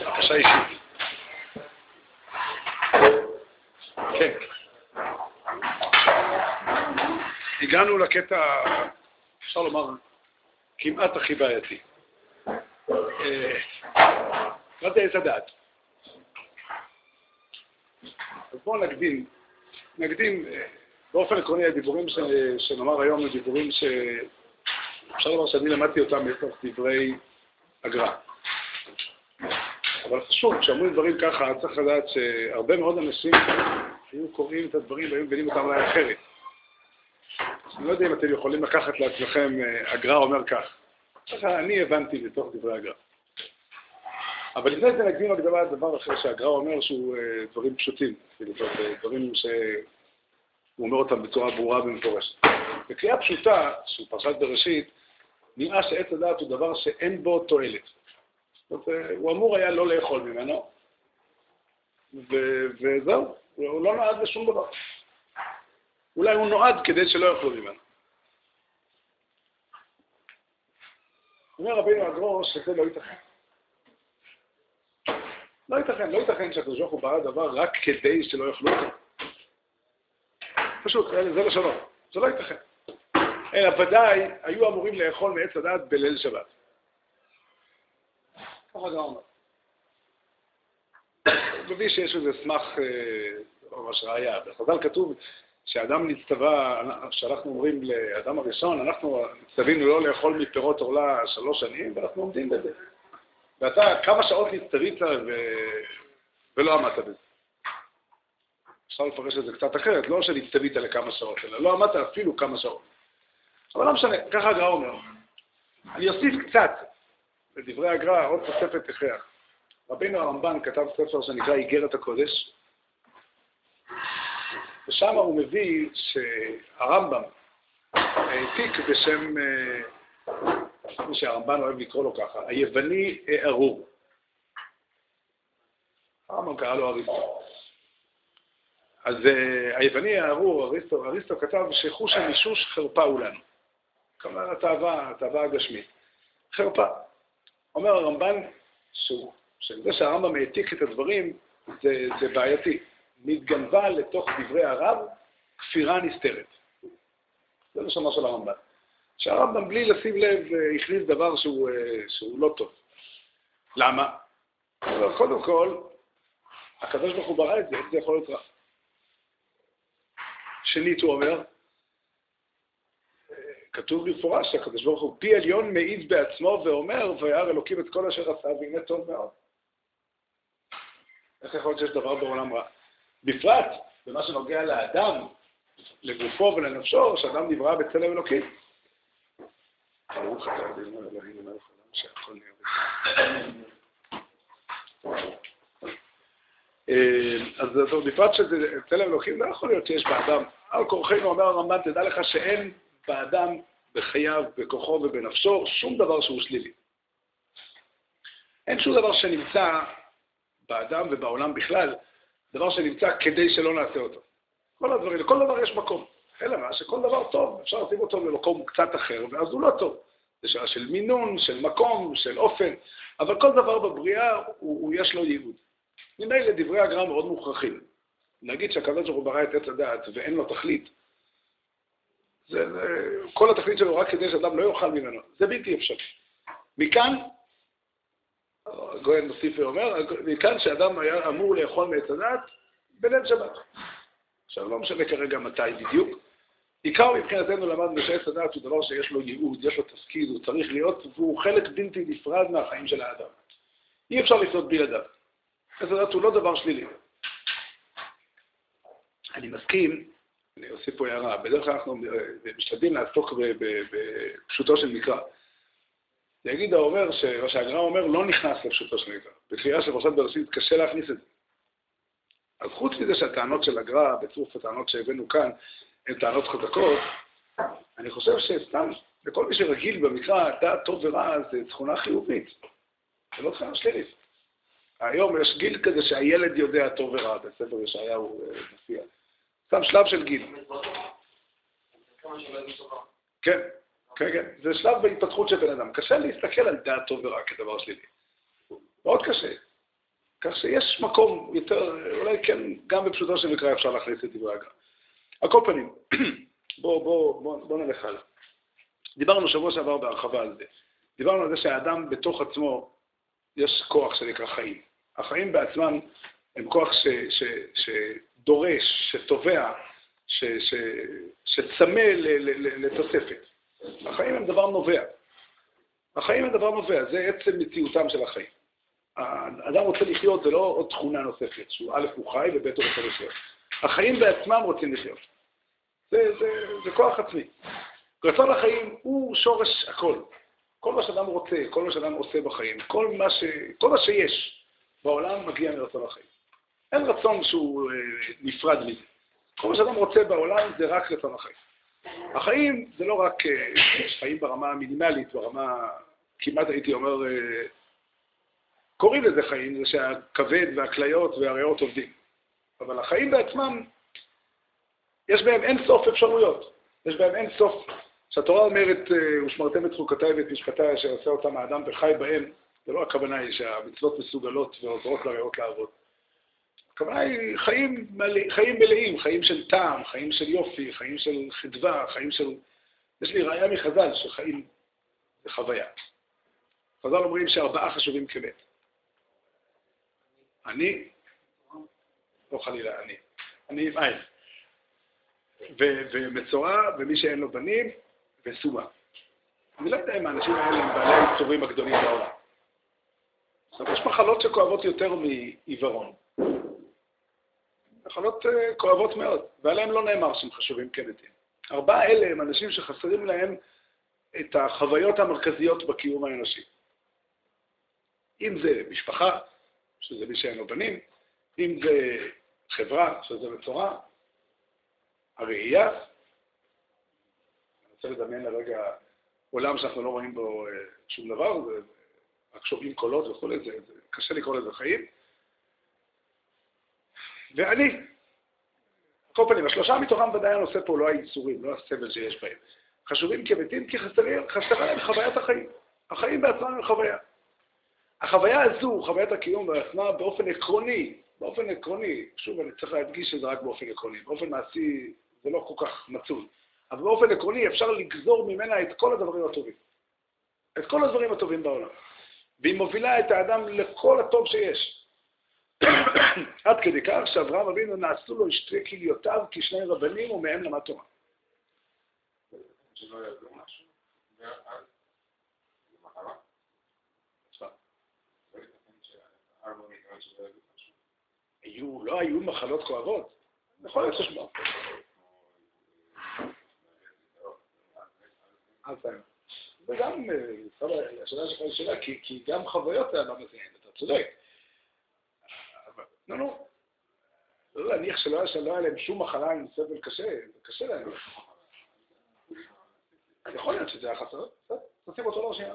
בבקשה אישית. כן. הגענו לקטע, אפשר לומר, כמעט הכי בעייתי. אה, לא יודע איזה דעת. אז בואו נקדים, נקדים, אה, באופן עקרוני הדיבורים שנאמר היום הם דיבורים שאפשר לומר שאני למדתי אותם מתוך דברי הגר"א. אבל חשוב, כשאומרים דברים ככה, צריך לדעת שהרבה מאוד אנשים היו קוראים את הדברים והיו מבינים אותם אולי אחרת. אני לא יודע אם אתם יכולים לקחת לעצמכם, אה, הגר"א אומר כך. ככה אני הבנתי בתוך דברי הגר"א. אבל לפני זה נקדים הקדמה דבר אחר שהגר"א אומר שהוא אה, דברים פשוטים, כאילו, דברים שהוא אומר אותם בצורה ברורה ומפורשת. בקריאה פשוטה של פרשת בראשית, נראה שעץ הדעת הוא דבר שאין בו תועלת. זאת אומרת, הוא אמור היה לא לאכול ממנו, וזהו, הוא לא נועד לשום דבר. אולי הוא נועד כדי שלא יאכלו ממנו. אומר רבינו הגרוש שזה לא ייתכן. לא ייתכן, לא ייתכן שהקדוש ברוך הוא ברא דבר רק כדי שלא יאכלו אותו. פשוט, זה לשונו, זה לא ייתכן. אלא ודאי היו אמורים לאכול מעץ הדת בליל שבת. ככה גם אומר. מביא שיש איזה סמך, אה, ממש ראייה. בחז"ל כתוב שאדם נצטווה, שאנחנו אומרים לאדם הראשון, אנחנו נצטווינו לא לאכול מפירות עורלה שלוש שנים, ואנחנו עומדים בזה. ואתה כמה שעות נצטווית ו... ולא עמדת בזה. אפשר לפרש את זה קצת אחרת, לא שנצטווית לכמה שעות, אלא לא עמדת אפילו כמה שעות. אבל לא משנה, ככה הגר"א אומר. אני אוסיף קצת בדברי הגר"א עוד תוספת הכרח. רבינו הרמב"ן כתב ספר שנקרא איגרת הקודש, ושם הוא מביא שהרמב"ם העתיק בשם, כמו אה, שהרמב"ן אוהב לקרוא לו ככה, היווני ארור. הרמב"ם קרא לו אריסטו. אז uh, היווני הארור, אריסטו, אריסטו כתב שחוש המישוש חרפה הוא לנו. כלומר, התאווה, התאווה הגשמית. חרפה. אומר הרמב"ן, שזה שהרמב"ם העתיק את הדברים, זה, זה בעייתי. נתגנבה לתוך דברי הרב כפירה נסתרת. זה לשונו של הרמב"ן. שהרמב"ם בלי לשים לב הכניס דבר שהוא, שהוא לא טוב. למה? קודם כל, הקדוש ברא את זה, איך זה יכול להיות רע? שנית, הוא אומר, כתוב במפורש שהקדוש ברוך הוא פי עליון מעיד בעצמו ואומר, וירא אלוקים את כל אשר עשה והנה טוב מאוד. איך יכול להיות שיש דבר בעולם רע? בפרט במה שנוגע לאדם, לגופו ולנפשו, שאדם נברא בצלם אלוקים. ברוך אתה אבינו אלוהים מלך העולם שהכל נהיה אז בפרט שזה צלם אלוקים, לא יכול להיות שיש באדם. על כורחנו, אומר הרמב"ן, תדע לך שאין באדם, בחייו, בכוחו ובנפשו, שום דבר שהוא שלילי. אין שום דבר שנמצא באדם ובעולם בכלל, דבר שנמצא כדי שלא נעשה אותו. כל הדברים, לכל דבר יש מקום. אלא מה, שכל דבר טוב, אפשר לשים אותו במקום קצת אחר, ואז הוא לא טוב. זה שאלה של מינון, של מקום, של אופן, אבל כל דבר בבריאה, הוא, הוא יש לו ייעוד. ממילא דברי הגר"א מאוד מוכרחים. ברוך הוא ברא את עץ הדעת ואין לו תכלית, זה, כל התכלית שלו רק כדי שאדם לא יאכל ממנו, זה בלתי אפשרי. מכאן, הגויין מוסיף ואומר, מכאן שאדם היה אמור לאכול מעץ הדעת בליל שבת. עכשיו, לא משנה כרגע מתי בדיוק. עיקר מבחינתנו למדנו שעץ הדעת הוא דבר שיש לו ייעוד, יש לו תפקיד, הוא צריך להיות, והוא חלק בלתי נפרד מהחיים של האדם. אי אפשר לחיות בלעדיו. עץ הדעת הוא לא דבר שלילי. אני מסכים אני אוסיף פה הערה, בדרך כלל אנחנו משתדלים לעסוק בפשוטו של מקרא. יגיד האומר, מה שהגר"א אומר, לא נכנס לפשוטו של מקרא. בקריאה של פרשת בראשית קשה להכניס את זה. אז חוץ מזה שהטענות של הגר"א, בצירוף הטענות שהבאנו כאן, הן טענות חזקות, אני חושב שסתם, לכל מי שרגיל במקרא, דעת טוב ורע זה תכונה חיובית. זה לא תכונה שלילית. היום יש גיל כזה שהילד יודע טוב ורע, בספר ישעיהו אה, מופיע. סתם שלב של גיל. כן. כן, כן, זה שלב בהתפתחות של בן אדם. קשה להסתכל על דעתו ורע כדבר שלילי. מאוד קשה. כך שיש מקום יותר, אולי כן, גם בפשוטו של מקרא אפשר להכניס את דברי הגר"א. על כל פנים, בואו בוא, בוא, בוא נלך הלאה. דיברנו שבוע שעבר בהרחבה על זה. דיברנו על זה שהאדם בתוך עצמו, יש כוח שנקרא חיים. החיים בעצמם הם כוח ש, ש, שדורש, שתובע, ש, ש, שצמא לתוספת. החיים הם דבר נובע. החיים הם דבר נובע, זה עצם מציאותם של החיים. האדם רוצה לחיות, זה לא עוד תכונה נוספת, שהוא א' הוא חי וב' הוא רוצה לחיות. החיים בעצמם רוצים לחיות. זה, זה, זה כוח עצמי. רצון החיים הוא שורש הכל. כל מה שאדם רוצה, כל מה שאדם עושה בחיים, כל מה, ש... כל מה שיש בעולם מגיע מרצון החיים. אין רצון שהוא אה, נפרד מזה. כל מה שאדם רוצה בעולם זה רק רצון החיים. החיים זה לא רק אה, חיים ברמה המינימלית, ברמה, כמעט הייתי אומר, אה, קוראים לזה חיים, זה שהכבד והכליות והריאות עובדים. אבל החיים בעצמם, יש בהם אין סוף אפשרויות. יש בהם אין סוף. כשהתורה אומרת, ושמרתם את חוקותיי ואת משפטיי אשר עשה אותם האדם וחי בהם, זה לא הכוונה היא שהמצוות מסוגלות ועוזרות לריאות לעבוד. הכוונה היא חיים, חיים מלאים, חיים של טעם, חיים של יופי, חיים של חדווה, חיים של... יש לי ראייה מחז"ל שחיים זה חוויה. חז"ל אומרים שארבעה חשובים כמת. אני, לא חלילה, אני, אני עם עין. ומצורע, ומי שאין לו בנים, וסומה. אני לא יודע אם האנשים האלה הם בעלי היצורים הגדולים בעולם. יש מחלות שכואבות יותר מעיוורון. מחלות אה, כואבות מאוד, ועליהם לא נאמר שהם חשובים כמתים. ארבעה אלה הם אנשים שחסרים להם את החוויות המרכזיות בקיום האנושי. אם זה משפחה, שזה מי שאין לו בנים, אם זה חברה, שזה מצורע, הראייה, אני רוצה לדמיין לרגע עולם שאנחנו לא רואים בו אה, שום דבר, רק שומעים קולות וכולי, זה, זה קשה לקרוא לזה חיים. ואני, כל פנים, השלושה מתוכם ודאי הנושא פה לא הייצורים, לא הסבל שיש בהם. חשובים כמתים כי חסרה להם חוויית החיים. החיים בעצמם הם חוויה. החוויה הזו, חוויית הקיום בעצמה, באופן עקרוני, באופן עקרוני, שוב, אני צריך להדגיש שזה רק באופן עקרוני, באופן מעשי זה לא כל כך מצוי, אבל באופן עקרוני אפשר לגזור ממנה את כל הדברים הטובים. את כל הדברים הטובים בעולם. והיא מובילה את האדם לכל הטוב שיש. עד כדי כך שאברהם אבינו נעשו לו שתי כליותיו כשני רבנים ומהם למד תורה. היו, לא היו מחלות כואבות? יכול להיות ששמע. וגם, אה, השאלה שלך היא שאלה, כי גם חוויות האדם הזה, אתה צודק. נו. לא להניח שלא היה להם שום מחלה עם סבל קשה, זה קשה להם. יכול להיות שזה היה חסר, תשים אותו לרשימה.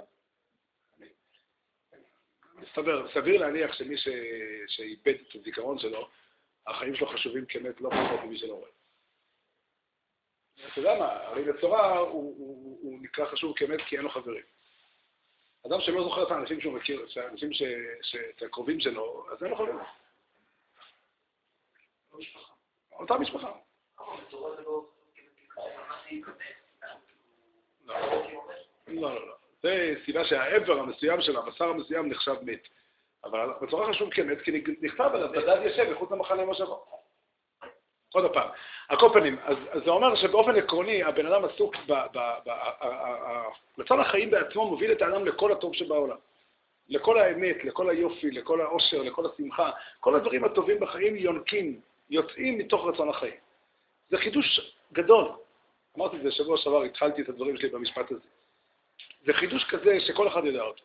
מסתבר, סביר להניח שמי שאיבד את הזיכרון שלו, החיים שלו חשובים כמת לא פחות ממי שלא רואה. אתה יודע מה, הרי בצורה הוא, נקרא חשוב כמת כי אין לו חברים. אדם שלא זוכר את האנשים שהוא מכיר, את האנשים את הקרובים שלו, אז אין לו חברים. אותה משפחה. לא, לא, לא. זה סיבה שהעבר המסוים של הבשר המסוים נחשב מת. אבל בצורה חשוב כמת, כי נכתב עליו, בדד יושב מחוץ למחנה מושבו. עוד פעם, על כל פנים, אז, אז זה אומר שבאופן עקרוני הבן אדם עסוק, רצון החיים בעצמו מוביל את האדם לכל הטוב שבעולם. לכל האמת, לכל היופי, לכל העושר, לכל השמחה, כל הדברים הטובים בחיים יונקים, יוצאים מתוך רצון החיים. זה חידוש גדול. אמרתי את זה שבוע שעבר, התחלתי את הדברים שלי במשפט הזה. זה חידוש כזה שכל אחד יודע אותו.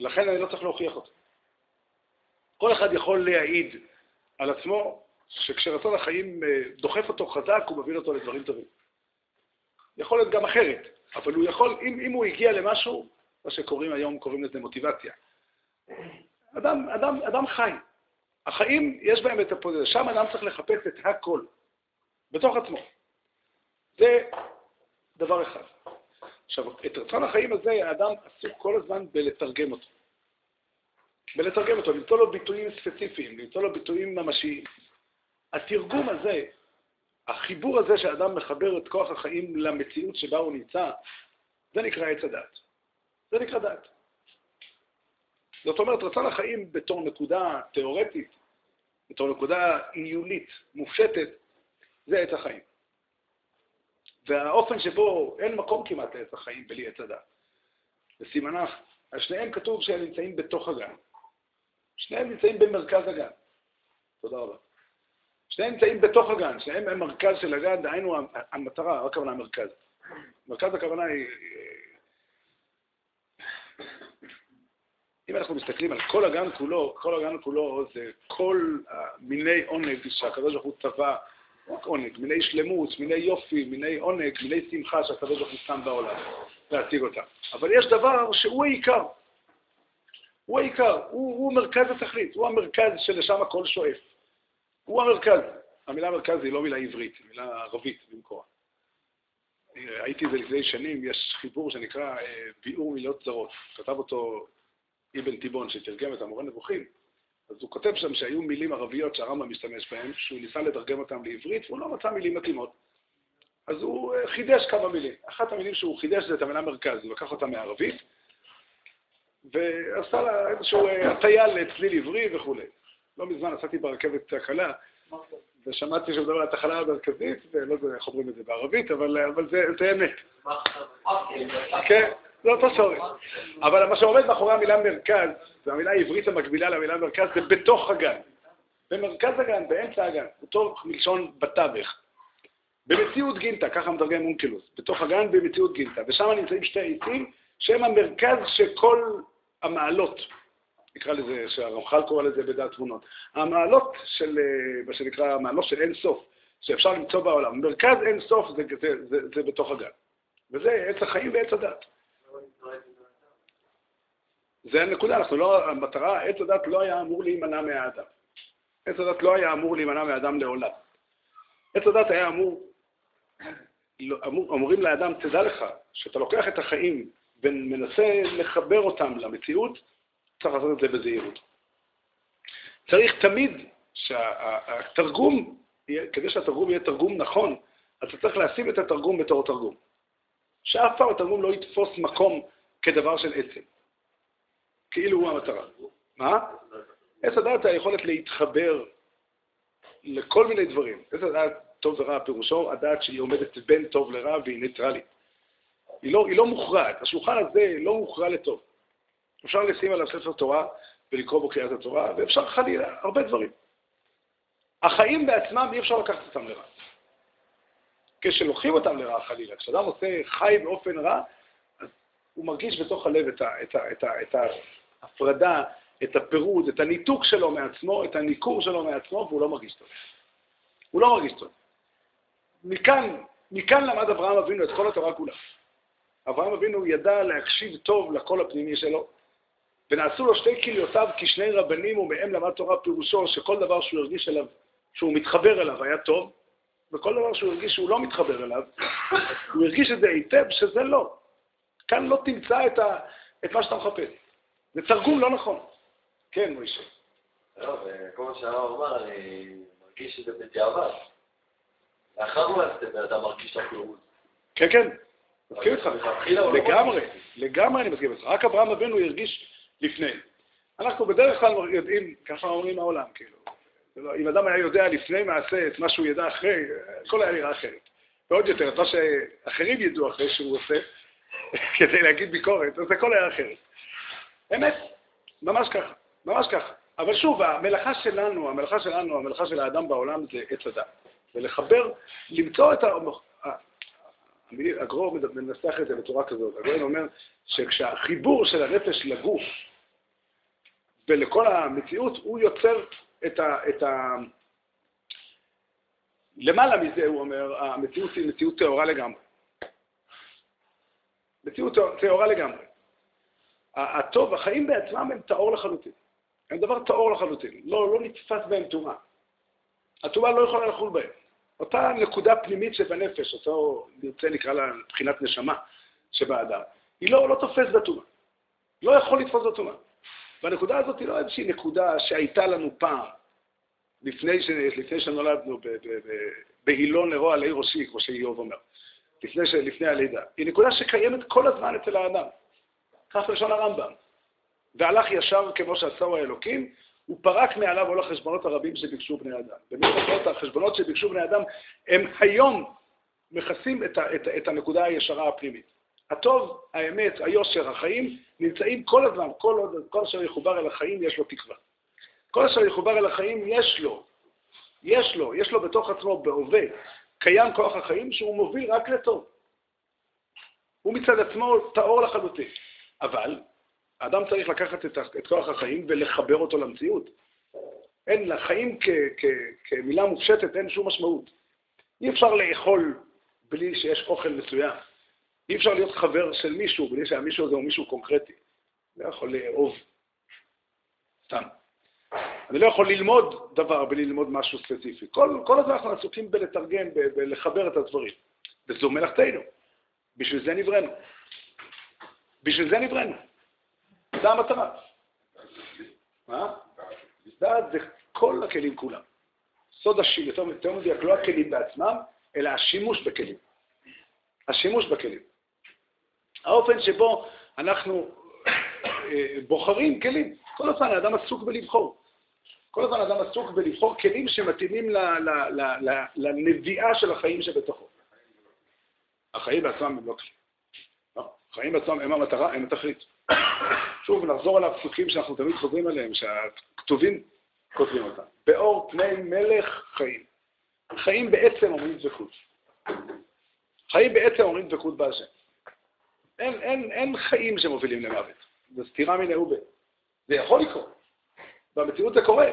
לכן אני לא צריך להוכיח אותו. כל אחד יכול להעיד על עצמו שכשרצון החיים אה, דוחף אותו חזק, הוא מביא אותו לדברים טובים. יכול להיות גם אחרת, אבל הוא יכול, אם, אם הוא הגיע למשהו, מה שקוראים היום, קוראים לזה מוטיבציה. אדם, אדם, אדם חי. החיים, יש בהם את הפוזיציה. שם אדם צריך לחפש את הכל, בתוך עצמו. זה דבר אחד. עכשיו, את רצון החיים הזה, האדם עסוק כל הזמן בלתרגם אותו. בלתרגם אותו, למצוא לו ביטויים ספציפיים, למצוא לו ביטויים ממשיים. התרגום הזה, החיבור הזה שהאדם מחבר את כוח החיים למציאות שבה הוא נמצא, זה נקרא עץ הדת. זה נקרא דת. זאת אומרת, רצון החיים בתור נקודה תיאורטית, בתור נקודה עיונית, מופשטת, זה עץ החיים. והאופן שבו אין מקום כמעט לעץ החיים בלי עץ הדת. בסימנך, על שניהם כתוב שהם נמצאים בתוך הגן. שניהם נמצאים במרכז הגן. תודה רבה. שניהם נמצאים בתוך הגן, שניהם הם מרכז של הגן, דהיינו המטרה, רק הכוונה המרכז. מרכז הכוונה היא... אם אנחנו מסתכלים על כל הגן כולו, כל הגן כולו זה כל מיני עונג שהקדוש ברוך הוא צבע, לא רק עונג, מיני שלמות, מיני יופי, מיני עונג, מיני שמחה שהקדוש ברוך הוא שם בעולם, להציג אותם. אבל יש דבר שהוא העיקר. הוא העיקר, הוא, הוא מרכז התכלית, הוא המרכז שלשם הכל שואף. הוא המרכז. המילה מרכז היא לא מילה עברית, היא מילה ערבית במקורה. הייתי זה לפני שנים, יש חיבור שנקרא אה, ביאור מילות זרות. כתב אותו אבן תיבון, שתרגם את המורה נבוכים. אז הוא כותב שם שהיו מילים ערביות שהרמב"ם משתמש בהן, שהוא ניסה לתרגם אותן לעברית, והוא לא מצא מילים מתאימות. אז הוא אה, חידש כמה מילים. אחת המילים שהוא חידש זה את המילה מרכז, הוא לקח אותה מערבית, ועשה לה איזושהי אה, הטיה לצליל עברי וכולי. לא מזמן נסעתי ברכבת הקלה, ושמעתי שהוא מדבר על התחנה המרכזית, ולא יודע איך אומרים את זה בערבית, אבל, אבל זה, זה אמת. כן, זה אותו שורש. אבל מה שעומד מאחורי המילה מרכז, זו המילה העברית המקבילה למילה מרכז, זה בתוך הגן. במרכז הגן, באמצע הגן, אותו מלשון בתווך. במציאות גינטה, ככה מתרגם אונקלוס, בתוך הגן במציאות גינטה, ושם נמצאים שתי עצים שהם המרכז של כל המעלות, נקרא לזה, שהרמח"ל קורא לזה בדעת תמונות. המעלות של, אה, מה שנקרא, המעלות של אין סוף, שאפשר למצוא בעולם. מרכז אין סוף זה, זה, זה, זה בתוך הגן. וזה עץ החיים ועץ הדת. זה הנקודה, אנחנו לא, המטרה, עץ הדת לא היה אמור להימנע מהאדם. עץ הדת לא היה אמור להימנע מהאדם לעולם. עץ הדת היה אמור, אמור, אומרים לאדם, תדע לך, שאתה לוקח את החיים ומנסה לחבר אותם למציאות, צריך לעשות את זה בזהירות. צריך תמיד שהתרגום, כדי שהתרגום יהיה תרגום נכון, אתה צריך לשים את התרגום בתור תרגום. שאף פעם התרגום לא יתפוס מקום כדבר של עצם. כאילו הוא המטרה. מה? עץ הדעת זה היכולת להתחבר לכל מיני דברים. עץ הדעת טוב ורע פירושו הדעת שהיא עומדת בין טוב לרע והיא ניטרלית. היא לא, לא מוכרעת. השולחן הזה לא מוכרע לטוב. אפשר לשים עליו ספר תורה ולקרוא בו קריאת התורה, ואפשר חלילה, הרבה דברים. החיים בעצמם אי אפשר לקחת אותם לרע. כשלוקחים אותם לרע חלילה, כשאדם עושה חי באופן רע, אז הוא מרגיש בתוך הלב את, ה, את, ה, את, ה, את ההפרדה, את הפירוד, את הניתוק שלו מעצמו, את הניכור שלו מעצמו, והוא לא מרגיש טוב. הוא לא מרגיש טוב. מכאן, מכאן למד אברהם אבינו את כל התורה כולה. אברהם אבינו ידע להקשיב טוב לקול הפנימי שלו, ונעשו לו שתי כליותיו כשני רבנים ומהם למד תורה פירושו שכל דבר שהוא הרגיש אליו, שהוא מתחבר אליו היה טוב, וכל דבר שהוא הרגיש שהוא לא מתחבר אליו, הוא הרגיש את זה היטב שזה לא. כאן לא תמצא את, ה, את מה שאתה מחפש. זה תרגום לא נכון. כן, מוישה. לא, וכל מה שהרב אמר, אני מרגיש את זה בדיעבד. לאחר מעשה בן אדם מרגיש את הפירוט. כן, כן, מסכים איתך. לא לגמרי, לגמרי אני מסכים איתך. רק אברהם אבינו הרגיש לפני. אנחנו בדרך כלל יודעים, ככה אומרים העולם, כאילו. לא, אם אדם היה יודע לפני מעשה את מה שהוא ידע אחרי, הכל היה נראה אחרת. ועוד יותר, את מה שאחרים ידעו אחרי שהוא עושה, כדי להגיד ביקורת, אז הכל היה אחרת. אמת, ממש ככה, ממש ככה. אבל שוב, המלאכה שלנו, המלאכה שלנו, המלאכה של האדם בעולם זה עץ הדת. ולחבר, למצוא את ה... הגרור מנסח את זה בצורה כזאת. הגרור אומר שכשהחיבור של הנפש לגוף ולכל המציאות, הוא יוצר את ה... את ה... למעלה מזה, הוא אומר, המציאות היא מציאות טהורה לגמרי. מציאות טהורה לגמרי. הטוב, החיים בעצמם הם טהור לחלוטין. הם דבר טהור לחלוטין. לא, לא נתפס בהם טומאה. הטומאה לא יכולה לחול בהם. אותה נקודה פנימית שבנפש, אותו נרצה נקרא לה מבחינת נשמה, שבאדם, היא לא, לא תופס בטומאה. לא יכול לתפוס בטומאה. והנקודה הזאת היא לא איזושהי נקודה שהייתה לנו פעם, לפני, ש... לפני שנולדנו בהילון לרוע עלי ראשי, כמו שאיוב אומר, לפני, ש... לפני הלידה. היא נקודה שקיימת כל הזמן אצל האדם. כך לשון הרמב"ם. והלך ישר כמו שעשהו האלוקים, הוא פרק מעליו כל החשבונות הרבים שביקשו בני אדם. במיוחד החשבונות שביקשו בני אדם, הם היום מכסים את, את, את הנקודה הישרה הפנימית. הטוב, האמת, היושר, החיים, נמצאים כל הזמן, כל עוד, כל אשר יחובר אל החיים יש לו תקווה. כל אשר יחובר אל החיים יש לו, יש לו, יש לו בתוך עצמו, בהווה, קיים כוח החיים שהוא מוביל רק לטוב. הוא מצד עצמו טהור לחלוטין. אבל האדם צריך לקחת את, את כוח החיים ולחבר אותו למציאות. אין, לחיים כ, כ, כמילה מופשטת אין שום משמעות. אי אפשר לאכול בלי שיש אוכל מסוים. אי אפשר להיות חבר של מישהו בלי שהמישהו הזה הוא מישהו קונקרטי. לא יכול לאהוב סתם. אני לא יכול ללמוד דבר בלי ללמוד משהו ספציפי. כל, כל הזמן אנחנו עסוקים בלתרגם, בלחבר את הדברים. וזו מלאכתנו. בשביל זה נבראנו. בשביל זה נבראנו. זו המטרה. מה? דעת זה כל הכלים כולם. סוד השימוש, יותר מדויק, לא הכלים בעצמם, אלא השימוש בכלים. השימוש בכלים. האופן שבו אנחנו אה, בוחרים כלים. כל הזמן האדם עסוק בלבחור. כל הזמן האדם עסוק בלבחור כלים שמתאימים לנביאה של החיים שבתוכו. החיים בעצמם הם לא כלים. החיים בעצמם הם המטרה, הם התכלית. שוב, נחזור על הפסוקים שאנחנו תמיד חוזרים עליהם, שהכתובים כותבים אותם. באור פני מלך חיים. חיים בעצם אומרים דבקות. חיים בעצם אומרים דבקות בהשם. אין, אין, אין חיים שמובילים למוות. זו סתירה מן האובה. זה יכול לקרות. במציאות זה קורה.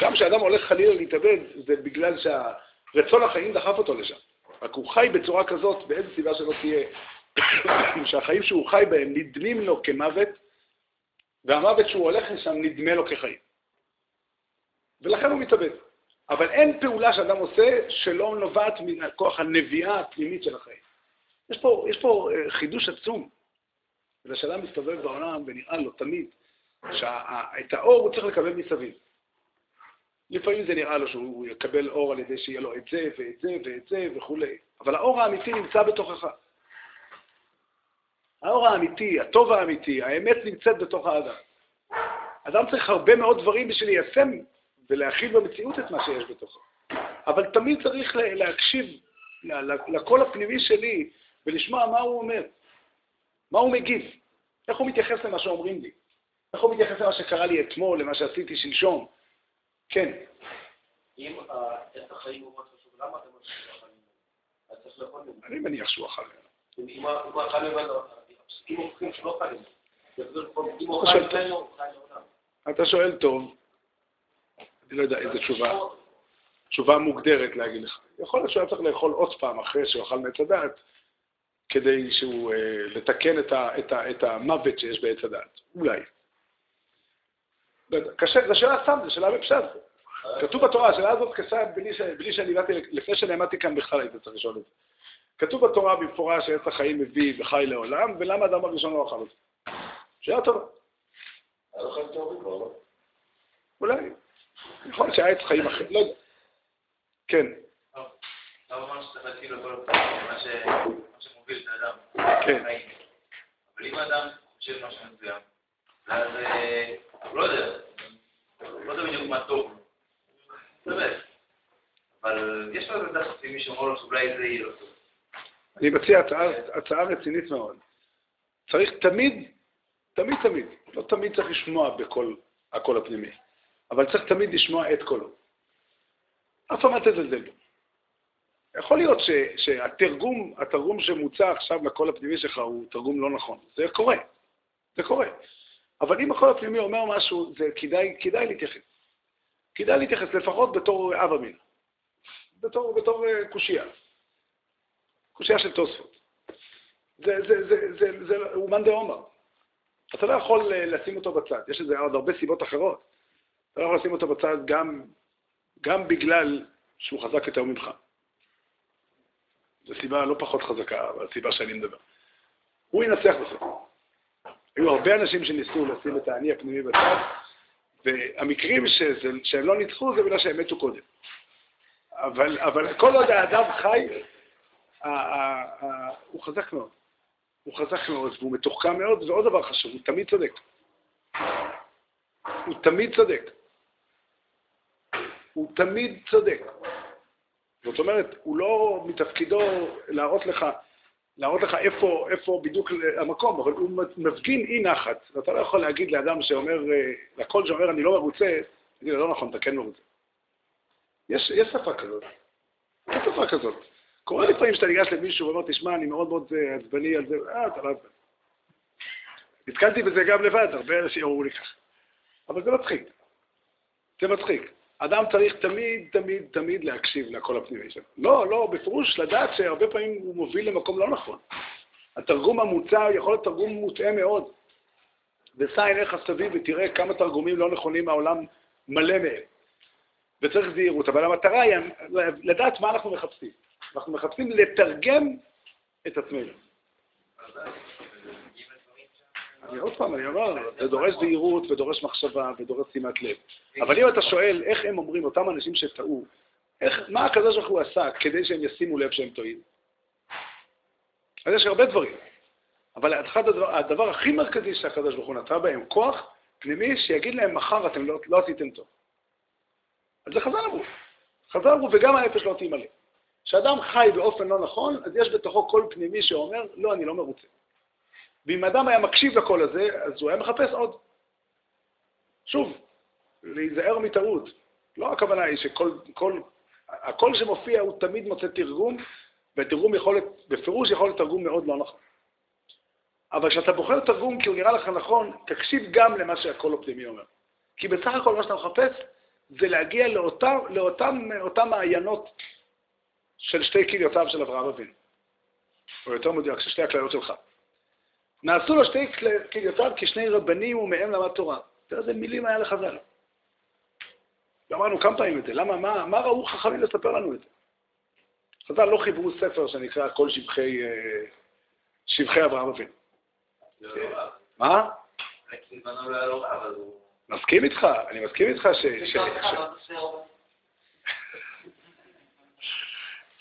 גם כשאדם הולך חלילה להתאבד, זה בגלל שרצון החיים דחף אותו לשם. רק הוא חי בצורה כזאת, באיזה סיבה שלא תהיה, שהחיים שהוא חי בהם נדמים לו כמוות, והמוות שהוא הולך לשם נדמה לו כחיים. ולכן הוא מתאבד. אבל אין פעולה שאדם עושה שלא נובעת מכוח הנביאה הפנימית של החיים. יש פה, יש פה אה, חידוש עצום. זה שאדם מסתובב בעולם ונראה לו תמיד שאת האור הוא צריך לקבל מסביב. לפעמים זה נראה לו שהוא יקבל אור על ידי שיהיה לו את זה ואת זה ואת זה וכולי, אבל האור האמיתי נמצא בתוכך. האור האמיתי, הטוב האמיתי, האמת נמצאת בתוך האדם. אדם צריך הרבה מאוד דברים בשביל ליישם ולהכיל במציאות את מה שיש בתוכו. אבל תמיד צריך להקשיב לקול הפנימי שלי ולשמוע מה הוא אומר, מה הוא מגיב, איך הוא מתייחס למה שאומרים לי, איך הוא מתייחס למה שקרה לי אתמול, למה שעשיתי שלשום. כן. אם עץ החיים הוא מאוד חשוב, למה אתם חולים? אני מניח שהוא אכל ממנו. אם הוא ממנו, אתה שואל טוב, אני לא יודע איזה תשובה, תשובה מוגדרת להגיד לך. יכול להיות שהוא היה צריך לאכול עוד פעם אחרי שהוא אכל מעץ הדעת, כדי שהוא, אה, לתקן את, ה, את, ה, את המוות שיש בעץ הדעת. אולי. קשה, זו שאלה סתם, זו שאלה בפשט. כתוב בתורה, השאלה הזאת קשה בלי, ש, בלי שאני באתי, לפני שנעמדתי כאן בכלל היית צריך לשאול את זה. כתוב בתורה במפורש שעץ החיים מביא וחי לעולם, ולמה אדם הראשון לא אכל את זה? שאלה טובה. לא? אולי. יכול להיות שהיה עץ חיים אחר, לא יודע. כן. כן. אבל אם האדם חושב משהו מסוים, אז הוא לא יודע, הוא לא יודע בדיוק מה טוב. באמת. אבל יש לו איזה דחף פנימי שאומר לו שאולי זה יהיה לו טוב. אני מציע הצעה רצינית מאוד. צריך תמיד, תמיד תמיד, לא תמיד צריך לשמוע בקול הקול הפנימי. אבל צריך תמיד לשמוע את קולו. אף פעם אל תזלזל בו. יכול להיות ש, שהתרגום, התרגום שמוצע עכשיו לקול הפנימי שלך הוא תרגום לא נכון. זה קורה, זה קורה. אבל אם הקול הפנימי אומר משהו, זה כדאי, כדאי להתייחס. כדאי להתייחס לפחות בתור אב אמין. בתור, בתור uh, קושייה. קושייה של תוספות. זה, זה, זה, זה, זה, זה אומן דה עומר. אתה לא יכול אה, לשים אותו בצד. יש לזה עוד הרבה סיבות אחרות. אתה לא יכול לשים אותו בצד גם, גם בגלל שהוא חזק יותר ממך. זו סיבה לא פחות חזקה, אבל סיבה שאני מדבר. הוא ינצח בסוף. היו הרבה אנשים שניסו לשים את האני הפנימי בצד, והמקרים שזה, שהם לא ניצחו זה בגלל שהם מתו קודם. אבל, אבל כל עוד האדם חי, הוא חזק מאוד. הוא חזק מאוד, והוא מתוחכם מאוד, ועוד דבר חשוב, הוא תמיד צודק. הוא תמיד צודק. הוא תמיד צודק. זאת אומרת, הוא לא מתפקידו להראות לך, להראות לך איפה, איפה בדיוק המקום, אבל הוא מפגין אי נחת. ואתה לא יכול להגיד לאדם שאומר, לקול שאומר אני לא מרוצה, תגיד לו, לא נכון, אתה כן מרוצה. יש, יש שפה כזאת. יש שפה כזאת. קורה לפעמים שאתה ניגש למישהו ואומר, תשמע, אני מאוד מאוד אה, עצבני על זה, אה, אתה לא עצבני. נתקלתי בזה גם לבד, הרבה אנשים אמרו לי ככה. אבל זה מצחיק. זה מצחיק. אדם צריך תמיד, תמיד, תמיד להקשיב לקול הפנימי שלו. לא, לא, בפירוש לדעת שהרבה פעמים הוא מוביל למקום לא נכון. התרגום המוצע יכול להיות תרגום מוטעה מאוד. ושא עיניך סביב ותראה כמה תרגומים לא נכונים מהעולם מלא מהם. וצריך זהירות, אבל המטרה היא לדעת מה אנחנו מחפשים. אנחנו מחפשים לתרגם את עצמנו. אני עוד פעם, אני אומר, זה דורש זהירות ודורש מחשבה ודורש שימת לב. אבל אם אתה שואל איך הם אומרים, אותם אנשים שטעו, מה הקדוש ברוך הוא עשה כדי שהם ישימו לב שהם טועים? אז יש הרבה דברים. אבל אחד הדבר, הדבר הכי מרכזי שהקדוש ברוך הוא נתן בהם, כוח פנימי שיגיד להם מחר אתם לא, לא עשיתם טוב. אז זה חז"ל אמרו. חז"ל אמרו, וגם הנפש לא תימלא. כשאדם חי באופן לא נכון, אז יש בתוכו קול פנימי שאומר, לא, אני לא מרוצה. ואם אדם היה מקשיב לקול הזה, אז הוא היה מחפש עוד. שוב, להיזהר מטעות. לא הכוונה היא שכל, כל, הקול שמופיע הוא תמיד מוצא תרגום, ותרגום יכול בפירוש יכול להיות תרגום מאוד לא נכון. אבל כשאתה בוחר תרגום כי הוא נראה לך נכון, תקשיב גם למה שהקול הפנימי אומר. כי בסך הכל מה שאתה מחפש זה להגיע לאותם, לאותם, לאותם מעיינות של שתי כליותיו של אברהם אבינו. או יותר מדויק, של שתי הכליות שלך. נעשו לו שתי כליותיו כשני רבנים ומהם למד תורה. תראה איזה מילים היה לחז"ל. אמרנו כמה פעמים את זה. למה, מה, מה ראו חכמים לספר לנו את זה? חז"ל לא חיברו ספר שנקרא כל שבחי, אה, שבחי אברהם אבינו. מה? מסכים איתך, אני מסכים איתך ש...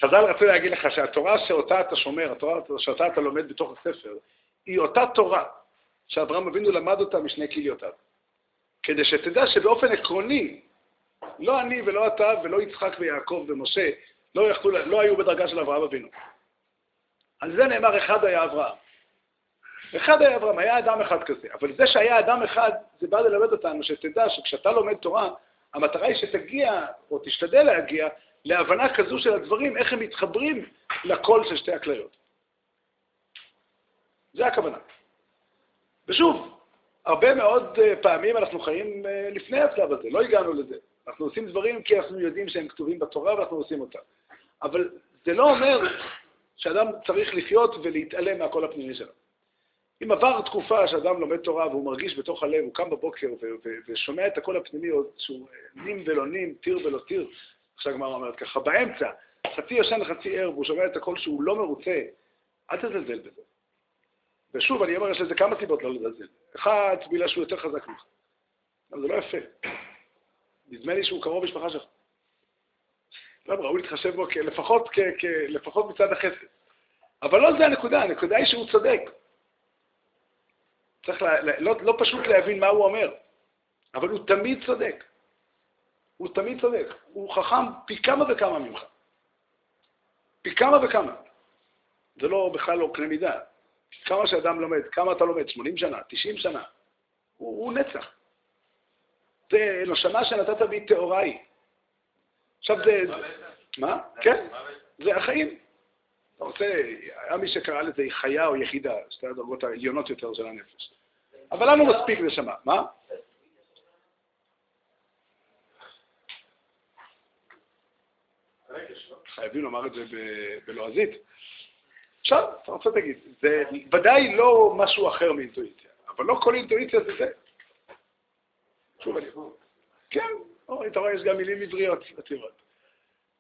חז"ל רצו להגיד לך שהתורה שאותה אתה שומר, התורה שאותה אתה לומד בתוך הספר, היא אותה תורה שאברהם אבינו למד אותה משני כליותיו. כדי שתדע שבאופן עקרוני, לא אני ולא אתה ולא יצחק ויעקב ומשה לא, יכלו, לא היו בדרגה של אברהם אבינו. על זה נאמר אחד היה אברהם. אחד היה אברהם, היה אדם אחד כזה. אבל זה שהיה אדם אחד, זה בא ללמד אותנו שתדע שכשאתה לומד תורה, המטרה היא שתגיע, או תשתדל להגיע, להבנה כזו של הדברים, איך הם מתחברים לקול של שתי הכליות. זה הכוונה. ושוב, הרבה מאוד אה, פעמים אנחנו חיים אה, לפני השלב הזה, לא הגענו לזה. אנחנו עושים דברים כי אנחנו יודעים שהם כתובים בתורה ואנחנו עושים אותם. אבל זה לא אומר שאדם צריך לחיות ולהתעלם מהקול הפנימי שלו. אם עבר תקופה שאדם לומד תורה והוא מרגיש בתוך הלב, הוא קם בבוקר ושומע את הקול הפנימי עוד שהוא אה, נים ולא נים, טיר ולא טיר, עכשיו הגמרא אומרת ככה, באמצע, חצי ישן וחצי ער, והוא שומע את הקול שהוא לא מרוצה, אל תזלזל בזה. ושוב, אני אומר, יש לזה כמה סיבות לא לזלזל. אחד, בגלל שהוא יותר חזק ממך. אבל זה לא יפה. נדמה לי שהוא קרוב משפחה שלך. לא, ראוי להתחשב בו לפחות, לפחות מצד החסד. אבל לא זה הנקודה, הנקודה היא שהוא צודק. צריך לה, לא, לא פשוט להבין מה הוא אומר, אבל הוא תמיד צודק. הוא תמיד צודק. הוא חכם פי כמה וכמה ממך. פי כמה וכמה. זה לא, בכלל לא קנה מידה. כמה שאדם לומד, כמה אתה לומד, 80 שנה, 90 שנה, הוא, הוא נצח. זה נשמה שנתת בי טהורה היא. עכשיו זה... מה? כן, זה החיים. אתה רוצה, היה מי שקרא לזה חיה או יחידה, שתי הדרגות העליונות יותר של הנפש. אבל לנו מספיק נשמה. מה? חייבים לומר את זה בלועזית. עכשיו, אתה רוצה להגיד, זה ודאי לא משהו אחר מאינטואיציה, אבל לא כל אינטואיציה זה זה. שוב אני... כן, אתה רואה, יש גם מילים עבריות עתירות.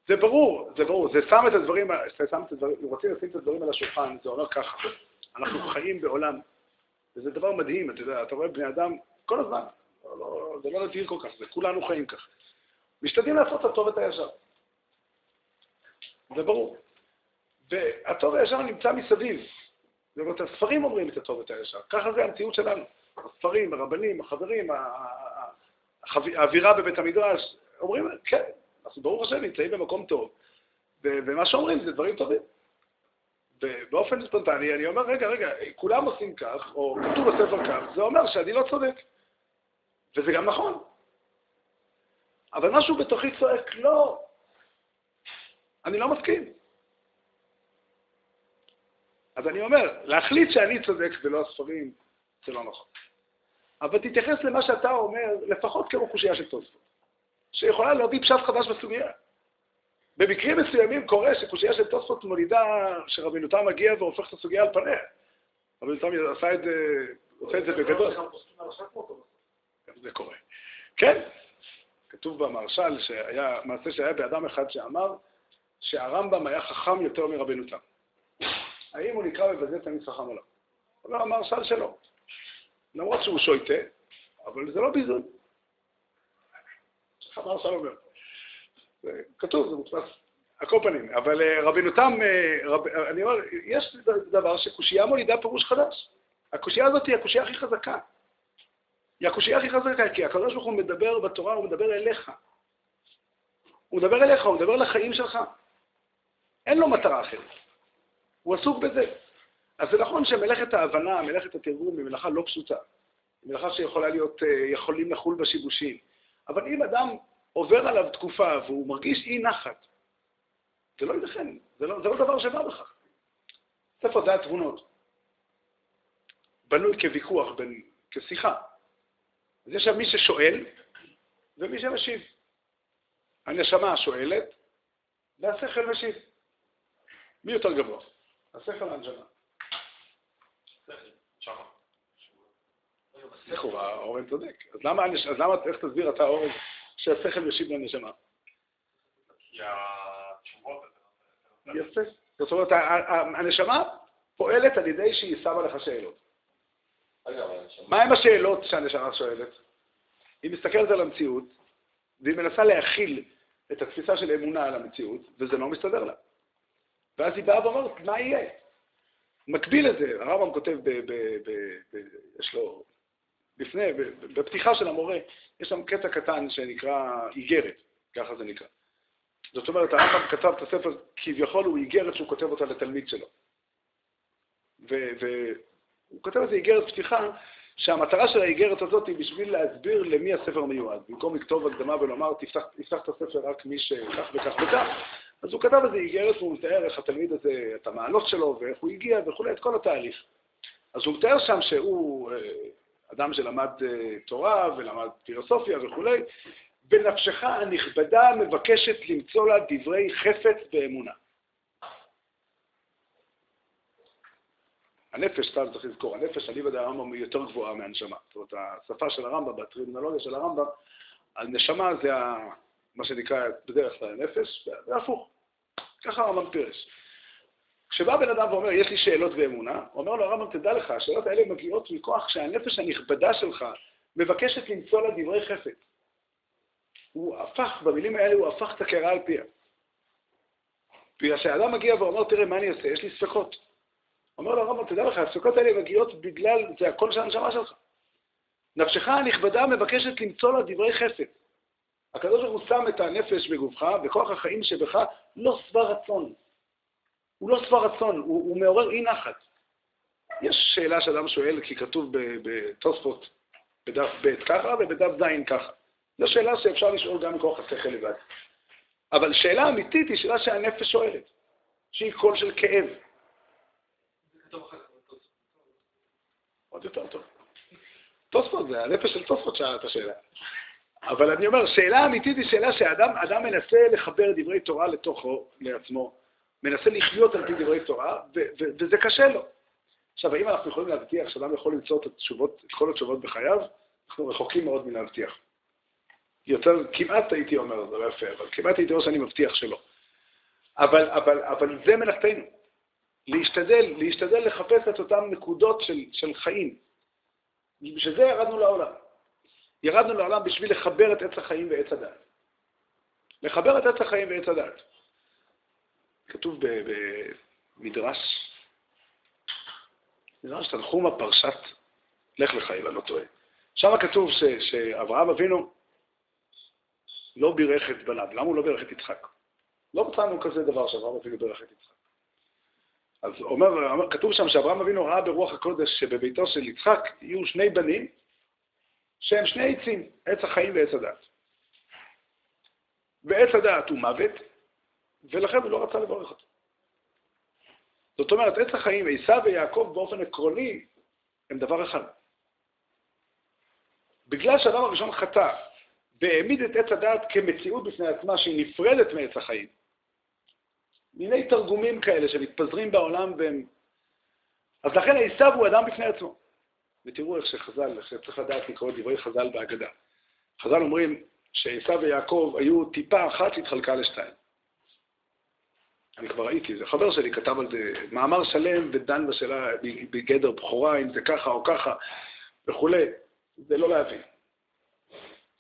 זה ברור, זה ברור, זה שם את הדברים, שם את הדברים, אם רוצים לשים את הדברים על השולחן, זה אומר ככה. אנחנו חיים בעולם, וזה דבר מדהים, אתה יודע, אתה רואה בני אדם כל הזמן, לא, לא, זה לא נדיר כל כך, זה כולנו חיים כך. משתדלים לעשות את הטוב ואת הישר. זה ברור. והטוב והישר נמצא מסביב. זאת אומרת, הספרים אומרים את הטוב ואת הישר. ככה זה המציאות שלנו. הספרים, הרבנים, החברים, האווירה בבית המדרש, אומרים, כן, אנחנו ברוך השם נמצאים במקום טוב, ומה שאומרים זה דברים טובים. ובאופן ספונטני אני אומר, רגע, רגע, כולם עושים כך, או כתוב בספר כך, זה אומר שאני לא צודק. וזה גם נכון. אבל משהו בתוכי צועק, לא, אני לא מסכים. אז אני אומר, להחליט שאני צודק ולא הספרים, זה לא נכון. אבל תתייחס למה שאתה אומר, לפחות כמו קושייה של תוספות, שיכולה להביא פשט חדש בסוגיה. במקרים מסוימים קורה שקושייה של תוספות מולידה, שרבינו תם מגיע והופך את הסוגיה על פניה. רבינו תם עשה את זה, עושה את זה בגדול. זה קורה. כן, כתוב במרשל שהיה, מעשה שהיה באדם אחד שאמר שהרמב"ם היה חכם יותר מרבינו תם. האם הוא נקרא מבזה תמיד חכם או לא? אומר המרשל שלו. למרות שהוא שויטה, אבל זה לא ביזוי. המרשל אומר. כתוב, זה מודפס, על כל פנים. אבל אה, רבינו תם, אה, רב, אני אומר, יש דבר שקושייה מולידה פירוש חדש. הקושייה הזאת היא הקושייה הכי חזקה. היא הקושייה הכי חזקה, כי הקדוש ברוך הוא מדבר בתורה, הוא מדבר אליך. הוא מדבר אליך, הוא מדבר לחיים שלך. אין לו מטרה אחרת. הוא עסוק בזה. אז זה נכון שמלאכת ההבנה, מלאכת התרגום, היא מלאכה לא פשוטה. היא מלאכה שיכולה להיות, אה, יכולים לחול בה שיבושים. אבל אם אדם עובר עליו תקופה והוא מרגיש אי נחת, זה לא ייתכן, זה לא, זה לא דבר שבא בכך. ספר דעת תבונות בנוי כוויכוח, בין, כשיחה. אז יש שם מי ששואל ומי שמשיב. הנשמה שואלת והשכל משיב. מי יותר גבוה? השכל והנשמה. השכל, האורן צודק. אז למה, אז למה, איך תסביר אתה, אורן, שהשכל ישיב לנשמה? כי התשובות... יפה. זאת אומרת, הנשמה פועלת על ידי שהיא שמה לך שאלות. מה עם השאלות שהנשמה שואלת? היא מסתכלת על המציאות, והיא מנסה להכיל את התפיסה של אמונה על המציאות, וזה לא מסתדר לה. ואז היא באה ואומרת, מה יהיה? מקביל לזה, הרמב"ם כותב, ב, ב, ב, ב, יש לו, לפני, בפתיחה של המורה, יש שם קטע קטן שנקרא איגרת, ככה זה נקרא. זאת אומרת, הרמב"ם כתב את הספר, כביכול הוא איגרת שהוא כותב אותה לתלמיד שלו. והוא כותב איזה איגרת פתיחה, שהמטרה של האיגרת הזאת היא בשביל להסביר למי הספר מיועד. במקום לכתוב הקדמה ולומר, תפתח, תפתח את הספר רק מי שכך וכך וכך, אז הוא כתב איזה איגרת והוא מתאר איך התלמיד הזה, את המעלות שלו ואיך הוא הגיע וכולי, את כל התהליך. אז הוא מתאר שם שהוא אה, אדם שלמד אה, תורה ולמד פילוסופיה וכולי, בנפשך הנכבדה מבקשת למצוא לה דברי חפץ ואמונה. הנפש, סתם צריך לזכור, הנפש, אני ודאי הרמב"ם היא יותר גבוהה מהנשמה. זאת אומרת, השפה של הרמב"ם, בטרמינולוגיה של הרמב"ם, הנשמה זה מה שנקרא בדרך כלל הנפש, זה הפוך. ככה הרמב"ם פירש. כשבא בן אדם ואומר, יש לי שאלות ואמונה, אומר לו, הרמב"ם, תדע לך, השאלות האלה מגיעות מכוח שהנפש הנכבדה שלך מבקשת למצוא לה דברי חפץ. הוא הפך, במילים האלה הוא הפך את הקערה על פיה. בגלל שהאדם מגיע ואומר, תראה, מה אני אעשה? יש לי ספקות. אומר לו הרמב"ם, תדע לך, הספקות האלה מגיעות בגלל, זה הקול של הנשמה שלך. נפשך הנכבדה מבקשת למצוא לה דברי חסד. הקדוש ברוך הוא שם את הנפש בגופך, וכוח החיים שבך לא שבע רצון. הוא לא שבע רצון, הוא, הוא מעורר אי נחת. יש שאלה שאדם שואל, כי כתוב בתוספות בדף ב' ככה ובדף ז' ככה. זו שאלה שאפשר לשאול גם מכוח השכל לבד. אבל שאלה אמיתית היא שאלה שהנפש שואלת, שהיא קול של כאב. עוד יותר טוב. תוספות זה הנפש של תוספות שאלה את השאלה. אבל אני אומר, שאלה אמיתית היא שאלה שאדם מנסה לחבר דברי תורה לתוכו, לעצמו, מנסה לחיות על פי דברי תורה, וזה קשה לו. עכשיו, האם אנחנו יכולים להבטיח שאדם יכול למצוא את התשובות, את כל התשובות בחייו? אנחנו רחוקים מאוד מלהבטיח. יותר, כמעט הייתי אומר, זה לא יפה, אבל כמעט הייתי אומר שאני מבטיח שלא. אבל, אבל, אבל זה מלאכתנו. להשתדל, להשתדל לחפש את אותן נקודות של, של חיים. בשביל זה ירדנו לעולם. ירדנו לעולם בשביל לחבר את עץ החיים ועץ הדת. לחבר את עץ החיים ועץ הדת. כתוב במדרש, מדרש תנחומה פרשת לך לך, אם אני לא טועה. שם כתוב ש, שאברהם אבינו לא בירך את בניו. למה הוא לא בירך את יצחק? לא מצאנו כזה דבר שאברהם אבינו בירך את יצחק. אז אומר, כתוב שם שאברהם אבינו ראה ברוח הקודש שבביתו של יצחק יהיו שני בנים שהם שני עצים, עץ החיים ועץ הדת. ועץ הדעת הוא מוות, ולכן הוא לא רצה לברך אותו. זאת אומרת, עץ החיים, עשיו ויעקב באופן עקרוני, הם דבר אחד. בגלל שהאדם הראשון חטא והעמיד את עץ הדעת כמציאות בפני עצמה שהיא נפרדת מעץ החיים, מיני תרגומים כאלה שמתפזרים בעולם והם... אז לכן עשיו הוא אדם בפני עצמו. ותראו איך שחז"ל, שצריך לדעת לקרוא את דברי חז"ל בהגדה. חז"ל אומרים שעשיו ויעקב היו טיפה אחת שהתחלקה לשתיים. אני כבר ראיתי, זה חבר שלי כתב על זה מאמר שלם ודן בשאלה בגדר בכורה, אם זה ככה או ככה וכולי. זה לא להבין.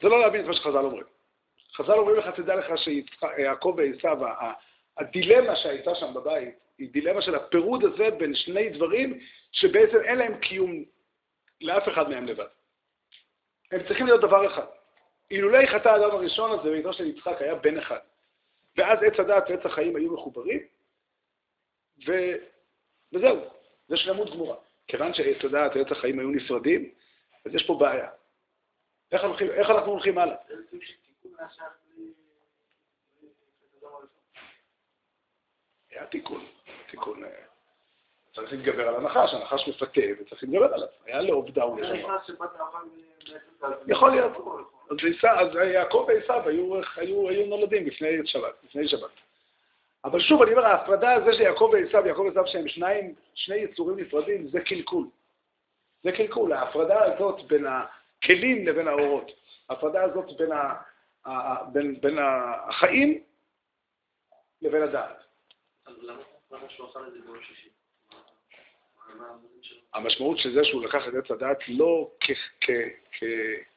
זה לא להבין את מה שחז"ל אומרים. חז"ל אומרים לך, תדע לך שיעקב ועשיו, הדילמה שהייתה שם בבית, היא דילמה של הפירוד הזה בין שני דברים שבעצם אין להם קיום לאף אחד מהם לבד. הם צריכים להיות דבר אחד. אילולי חטא האדם הראשון הזה, ביתו של יצחק היה בן אחד. ואז עץ הדעת ועץ החיים היו מחוברים, ו... וזהו, זה שלמות גמורה. כיוון שעץ הדעת ועץ החיים היו נפרדים, אז יש פה בעיה. איך, הולכים, איך אנחנו הולכים הלאה? היה תיקון, תיקון, אה, צריך להתגבר על הנחש, הנחש מפתה וצריך להתגבר עליו. היה לעובדה נשמה. יכול להיות. אז יעקב ועשיו היו נולדים לפני שבת, לפני שבת. אבל שוב, אני אומר, ההפרדה הזה של יעקב ועשיו, יעקב ועשיו שהם שניים, שני יצורים נפרדים, זה קלקול. זה קלקול, ההפרדה הזאת בין הכלים לבין האורות. ההפרדה הזאת בין, ה, ה, בין, בין החיים לבין הדעת. המשמעות של זה שהוא לקח את עץ הדעת לא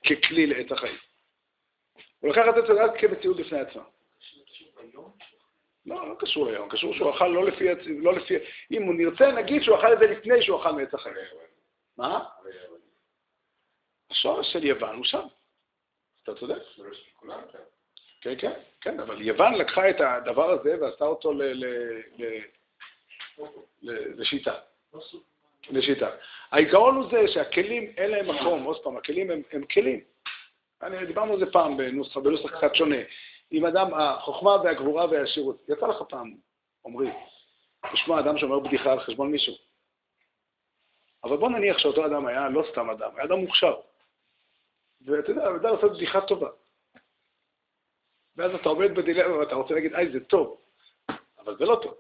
ככלי לעץ החיים. הוא לקח את עץ הדעת כמציאות בפני עצמה. לא, לא קשור ליום, קשור שהוא אכל לא לפי, לא לפי, אם הוא נרצה, נגיד שהוא אכל את זה לפני שהוא אכל מעץ החיים. מה? השורש של יוון הוא שם. אתה צודק. כן, כן, כן, אבל יוון לקחה את הדבר הזה ועשתה אותו לשיטה. לשיטה. העיקרון הוא זה שהכלים אין להם מקום, עוד פעם, הכלים הם, הם כלים. אני, דיברנו על זה פעם בנוסח, בנוסח קצת שונה. אם אדם, החוכמה והגבורה והעשירות, יצא לך פעם, עמרי, לשמוע אדם שאומר בדיחה על חשבון מישהו. אבל בוא נניח שאותו אדם היה לא סתם אדם, היה אדם מוכשר. ואתה יודע, הוא יודע לעשות בדיחה טובה. ואז אתה עומד בדילמה ואתה רוצה להגיד, איי, זה טוב, אבל זה לא טוב.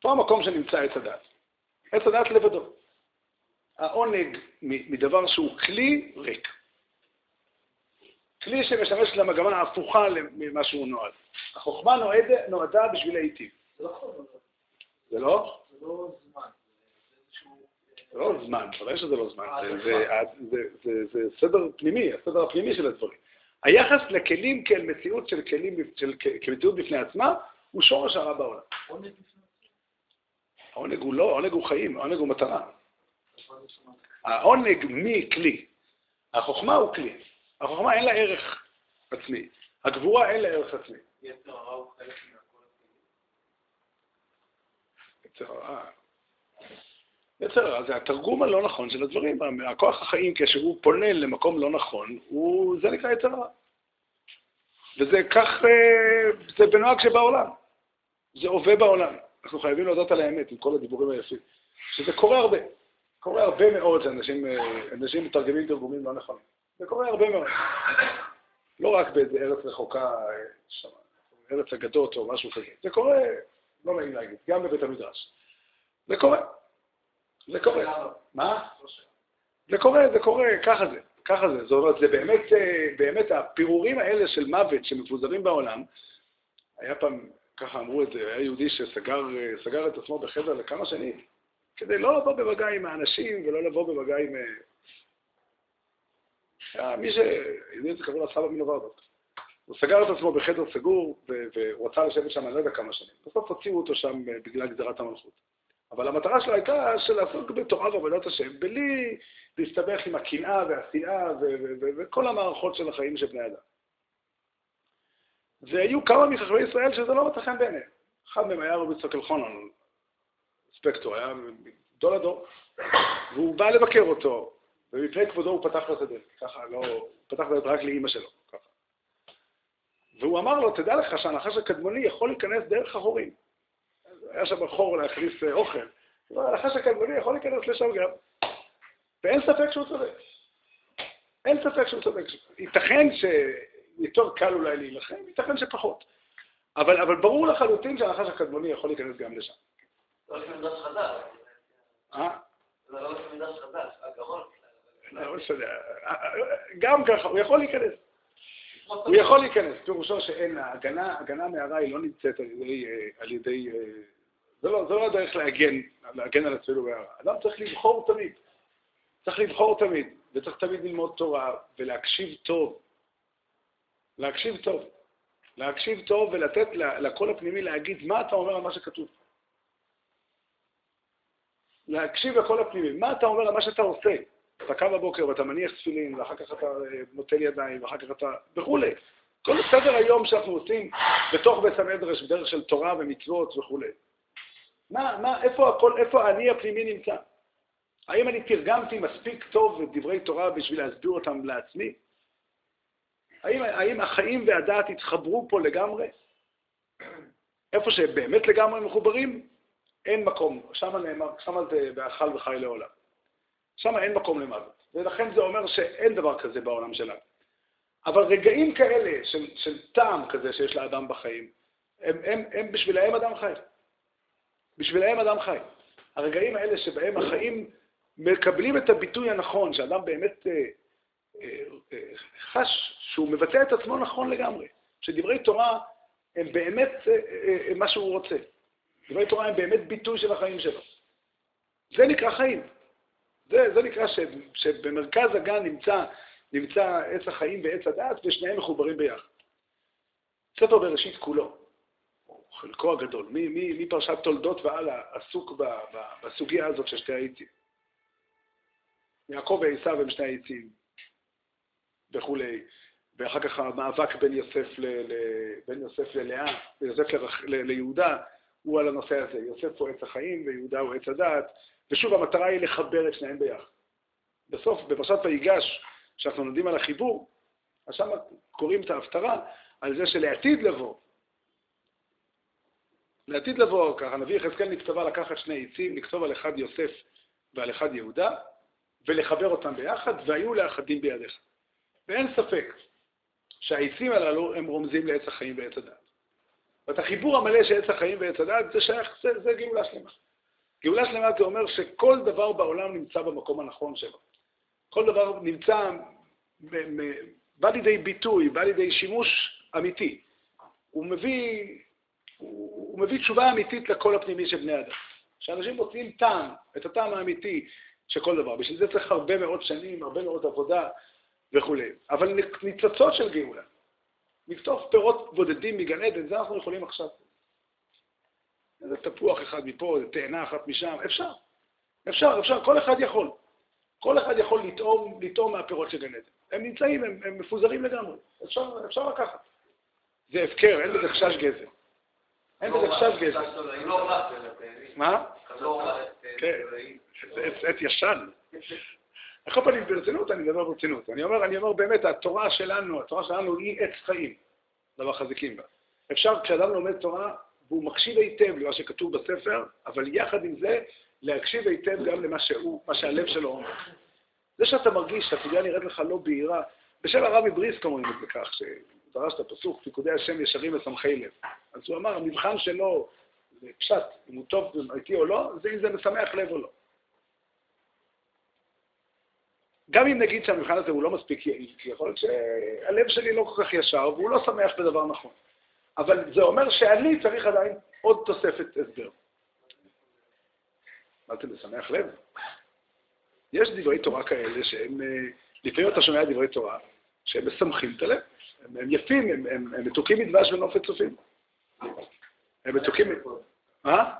פה המקום שנמצא עץ הדת. עץ הדת לבדו. העונג מדבר שהוא כלי ריק. כלי שמשמש למגמה ההפוכה ממה שהוא נועד. החוכמה נועדה, נועדה בשביל להיטיב. זה לא? זה לא? זה לא זמן. זה לא זמן, ודאי שזה לא זמן, זה סדר פנימי, הסדר הפנימי של הדברים. היחס לכלים כאל מציאות של כלים, כמציאות בפני עצמה, הוא שורש הרע בעולם. העונג הוא לא, העונג הוא חיים, העונג הוא מטרה. העונג מכלי. החוכמה הוא כלי. החוכמה אין לה ערך עצמי. הגבורה אין לה ערך עצמי. יצר הרע הוא חלק מהכל. זה התרגום הלא נכון של הדברים. הכוח החיים, כשהוא פונה למקום לא נכון, הוא, זה נקרא יצר הרע. וזה כך, אה, זה בנוהג שבעולם. זה הווה בעולם. אנחנו חייבים להודות על האמת עם כל הדיבורים היפים. שזה קורה הרבה. קורה הרבה מאוד שאנשים אה, מתרגמים תרגומים לא נכונים. זה קורה הרבה מאוד. לא רק באיזה ארץ רחוקה, אה, ארץ אגדות או משהו כזה. זה קורה, לא נעים להגיד, גם בבית המדרש. זה קורה. זה קורה. מה? זה קורה, זה קורה, ככה זה, ככה זה. זאת אומרת, זה באמת, אה, באמת הפירורים האלה של מוות שמפוזרים בעולם, היה פעם ככה אמרו את זה, היה יהודי שסגר את עצמו בחדר לכמה שנים, כדי לא לבוא במגע עם האנשים ולא לבוא במגע עם... היה מי ש... יהודי זה קראו לה סבא מנוברדוק. הוא סגר את עצמו בחדר סגור, והוא רצה לשבת שם, אני לא יודע כמה שנים. בסוף הוציאו אותו שם בגלל גזירת המלכות. אבל המטרה שלו הייתה של לעסוק בתורה ועבודת השם, בלי להסתבך עם הקנאה והשנאה וכל המערכות של החיים של בני אדם. והיו כמה מחכמי ישראל שזה לא מצא חן בעיניהם. אחד מהם היה רבי צוקל חונן, ספקטור, היה גדול הדור, והוא בא לבקר אותו, ומפני כבודו הוא פתח לו את הדלת, ככה, לא, הוא פתח את הדלת רק לאימא שלו, ככה. והוא אמר לו, תדע לך שהנחש הקדמוני יכול להיכנס דרך החורים. היה שם חור להכניס אה, אוכל. הנחש הקדמוני יכול להיכנס לשם גם. ואין ספק שהוא צודק. אין ספק שהוא צודק. ייתכן שיותר קל אולי להילחם, ייתכן שפחות. אבל, אבל ברור לחלוטין שהנחש הקדמוני יכול להיכנס גם לשם. לא לפי מדרש חז"ל. אה? זה לא לפי מדרש חז"ל, הגרון. לא משנה. גם ככה, הוא יכול להיכנס. הוא יכול להיכנס, פירושו שאין, הגנה, הגנה מהרע היא לא נמצאת על ידי, אה, על ידי אה, זה לא, זה לא הדרך להגן, להגן על עצמנו מהרע. אדם צריך לבחור תמיד. צריך לבחור תמיד, וצריך תמיד ללמוד תורה ולהקשיב טוב. להקשיב טוב. להקשיב טוב ולתת לקול הפנימי להגיד מה אתה אומר על מה שכתוב. להקשיב לקול הפנימי, מה אתה אומר על מה שאתה עושה. אתה קם בבוקר ואתה מניח תפילין, ואחר כך אתה אה, נוטל ידיים, ואחר כך אתה... וכולי. כל סדר היום שאנחנו עושים בתוך בית המדרש, בדרך של תורה ומצוות וכולי. מה, מה, איפה הכל, איפה האני הפנימי נמצא? האם אני תרגמתי מספיק טוב את דברי תורה בשביל להסביר אותם לעצמי? האם, האם החיים והדעת התחברו פה לגמרי? איפה שהם באמת לגמרי מחוברים, אין מקום. שם נאמר, שם זה ואכל וחי לעולם. שם אין מקום למוות. ולכן זה אומר שאין דבר כזה בעולם שלנו. אבל רגעים כאלה של, של טעם כזה שיש לאדם בחיים, הם, הם, הם בשבילהם אדם חי. בשבילהם אדם חי. הרגעים האלה שבהם החיים מקבלים את הביטוי הנכון, שאדם באמת אה, חש שהוא מבטא את עצמו נכון לגמרי, שדברי תורה הם באמת אה, אה, אה, מה שהוא רוצה. דברי תורה הם באמת ביטוי של החיים שלו. זה נקרא חיים. זה, זה נקרא ש, שבמרכז הגן נמצא, נמצא עץ החיים ועץ הדעת, ושניהם מחוברים ביחד. ספר בראשית כולו, או חלקו הגדול, מפרשת תולדות והלאה, עסוק ב, ב, בסוגיה הזאת של שתי העצים. יעקב ועשיו הם שני העצים, וכולי, ואחר כך המאבק בין יוסף, ל, ל, בין יוסף ללאה, בין יוסף לרח, ל, ליהודה, הוא על הנושא הזה. יוסף הוא עץ החיים ויהודה הוא עץ הדעת, ושוב, המטרה היא לחבר את שניהם ביחד. בסוף, בפרשת ויגש, כשאנחנו לומדים על החיבור, אז שם קוראים את ההפטרה על זה שלעתיד לבוא, לעתיד לבוא, ככה הנביא יחזקאל נכתבה לקחת שני עצים, לכתוב על אחד יוסף ועל אחד יהודה, ולחבר אותם ביחד, והיו לאחדים בידיך. ואין ספק שהעצים הללו הם רומזים לעץ החיים ועץ הדת. ואת החיבור המלא של עץ החיים ועץ הדת, זה שייך, זה, זה גאולה שלמה. גאולה שלמה זה אומר שכל דבר בעולם נמצא במקום הנכון שלו. כל דבר נמצא, בא לידי ביטוי, בא לידי שימוש אמיתי. הוא מביא, הוא מביא תשובה אמיתית לקול הפנימי של בני אדם. שאנשים מוצאים טעם, את הטעם האמיתי של כל דבר. בשביל זה צריך הרבה מאוד שנים, הרבה מאוד עבודה וכולי. אבל ניצוצות של גאולה, לקטוף פירות בודדים מגן עדן, זה אנחנו יכולים עכשיו. איזה תפוח אחד מפה, איזה תאנה אחת משם, אפשר. אפשר, אפשר, כל אחד יכול. כל אחד יכול לטעום, לטעום מהפירות של גן עדן. הם נמצאים, הם, הם מפוזרים לגמרי. אפשר, אפשר לקחת. זה הפקר, אין בזה חשש גזר. אין בזה חשש גזר. מה? כן, זה עת ישן. על כל פנים, ברצינות, אני מדבר ברצינות. אני אומר, אני אומר באמת, התורה שלנו, התורה שלנו היא עץ חיים, דבר חזיקים בה. אפשר, כשאדם לומד תורה, והוא מקשיב היטב למה שכתוב בספר, אבל יחד עם זה, להקשיב היטב גם למה שהוא, מה שהלב שלו אומר. זה שאתה מרגיש שהסוגיה נראית לך לא בהירה, בשם הרבי בריסק אומרים את זה כך, שדרש את הפסוק, פיקודי השם ישרים ושמחי לב. אז הוא אמר, המבחן שלו, זה פשט, אם הוא טוב ואמיתי או לא, זה אם זה משמח לב או לא. גם אם נגיד שהמבחן הזה הוא לא מספיק יעיל, כי יכול להיות שהלב שלי לא כל כך ישר והוא לא שמח בדבר נכון. אבל זה אומר שאני צריך עדיין עוד תוספת הסבר. אמרתי לשמח לב. יש דברי תורה כאלה שהם, אה, לפעמים אתה שומע דברי תורה, שהם משמחים את הלב. הם, הם יפים, הם, הם, הם מתוקים מדבש ונופת צופים. הם מתוקים... מה?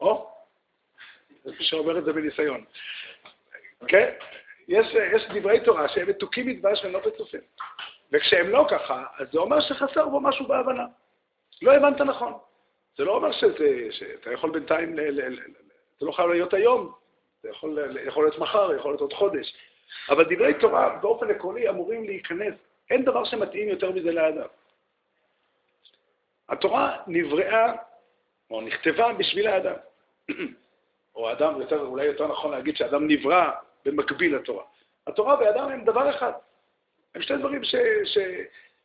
או, אפשר אומר את זה בניסיון. כן? יש, יש דברי תורה שהם מתוקים מדבש ונופת צופים. וכשהם לא ככה, אז זה אומר שחסר בו משהו בהבנה. לא הבנת נכון. זה לא אומר שזה, שאתה יכול בינתיים, ל, ל, ל, זה לא חייב להיות היום, זה יכול, יכול להיות מחר, יכול להיות עוד חודש. אבל דברי תורה באופן עקרוני אמורים להיכנס. אין דבר שמתאים יותר מזה לאדם. התורה נבראה, או נכתבה בשביל האדם. או האדם, יותר, אולי יותר נכון להגיד שאדם נברא במקביל לתורה. התורה והאדם הם דבר אחד. הם שני דברים ש, ש,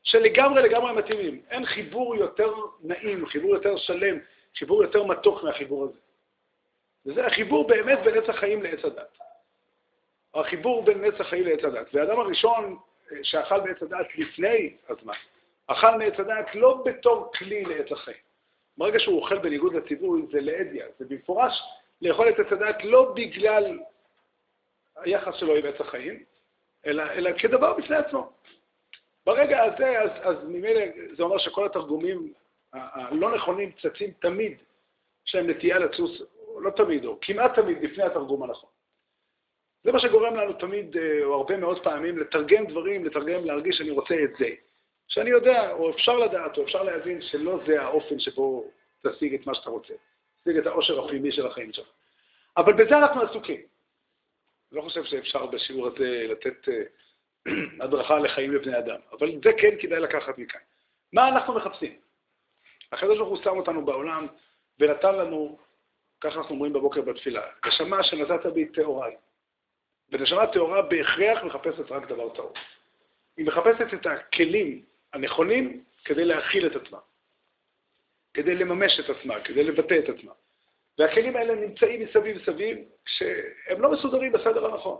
שלגמרי לגמרי מתאימים. אין חיבור יותר נעים, חיבור יותר שלם, חיבור יותר מתוק מהחיבור הזה. וזה החיבור באמת בין עץ החיים לעץ הדת. החיבור בין עץ החיים לעץ הדת. והאדם הראשון אה, שאכל בעץ הדת לפני הזמן, אכל מעץ הדת לא בתור כלי לעץ החיים. ברגע שהוא אוכל בניגוד לציבור, זה לאדיה, זה במפורש לאכול את עץ הדת לא בגלל היחס שלו עם עץ החיים, אלא, אלא כדבר בפני עצמו. ברגע הזה, אז, אז ממילא זה אומר שכל התרגומים הלא נכונים צצים תמיד, יש להם נטייה לצוץ, לא תמיד, או כמעט תמיד, לפני התרגום הנכון. זה מה שגורם לנו תמיד, אה, או הרבה מאוד פעמים, לתרגם דברים, לתרגם, להרגיש שאני רוצה את זה. שאני יודע, או אפשר לדעת, או אפשר להבין שלא זה האופן שבו תשיג את מה שאתה רוצה. תשיג את העושר הפנימי של החיים שלך. אבל בזה אנחנו עסוקים. לא חושב שאפשר בשיעור הזה לתת אה, הדרכה לחיים לבני אדם, אבל זה כן כדאי לקחת מכאן. מה אנחנו מחפשים? הקדוש ברוך הוא שם אותנו בעולם ונתן לנו, ככה אנחנו אומרים בבוקר בתפילה, נשמה שנתת בי טהוריי. ונשמה טהורה בהכרח מחפשת רק דבר טהור. היא מחפשת את הכלים הנכונים כדי להכיל את עצמה, כדי לממש את עצמה, כדי לבטא את עצמה. והכלים האלה נמצאים מסביב סביב, שהם לא מסודרים בסדר הנכון.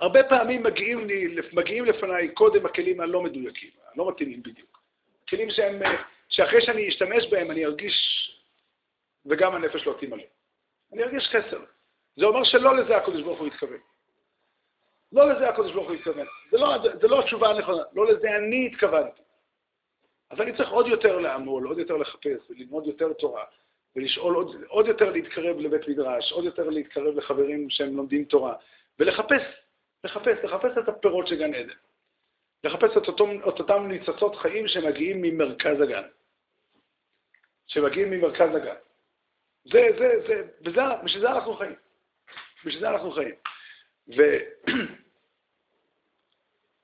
הרבה פעמים מגיעים, לי, מגיעים לפניי קודם הכלים הלא מדויקים, הלא מתאימים בדיוק. כלים שהם, שאחרי שאני אשתמש בהם אני ארגיש, וגם הנפש לא תימלא. אני ארגיש חסר. זה אומר שלא לזה הקדוש ברוך הוא התכוון. לא לזה הקדוש ברוך הוא התכוון. זה לא, זה, זה לא התשובה הנכונה, לא לזה אני התכוונתי. אז אני צריך עוד יותר לעמול, עוד יותר לחפש וללמוד יותר תורה, ולשאול עוד, עוד יותר להתקרב לבית מדרש, עוד יותר להתקרב לחברים שהם לומדים תורה, ולחפש, לחפש, לחפש את הפירות של גן עדן. לחפש את, אותו, את אותם ניצצות חיים שמגיעים ממרכז הגן. שמגיעים ממרכז הגן. זה, זה, זה, וזה, בשביל זה אנחנו חיים. בשביל זה אנחנו חיים.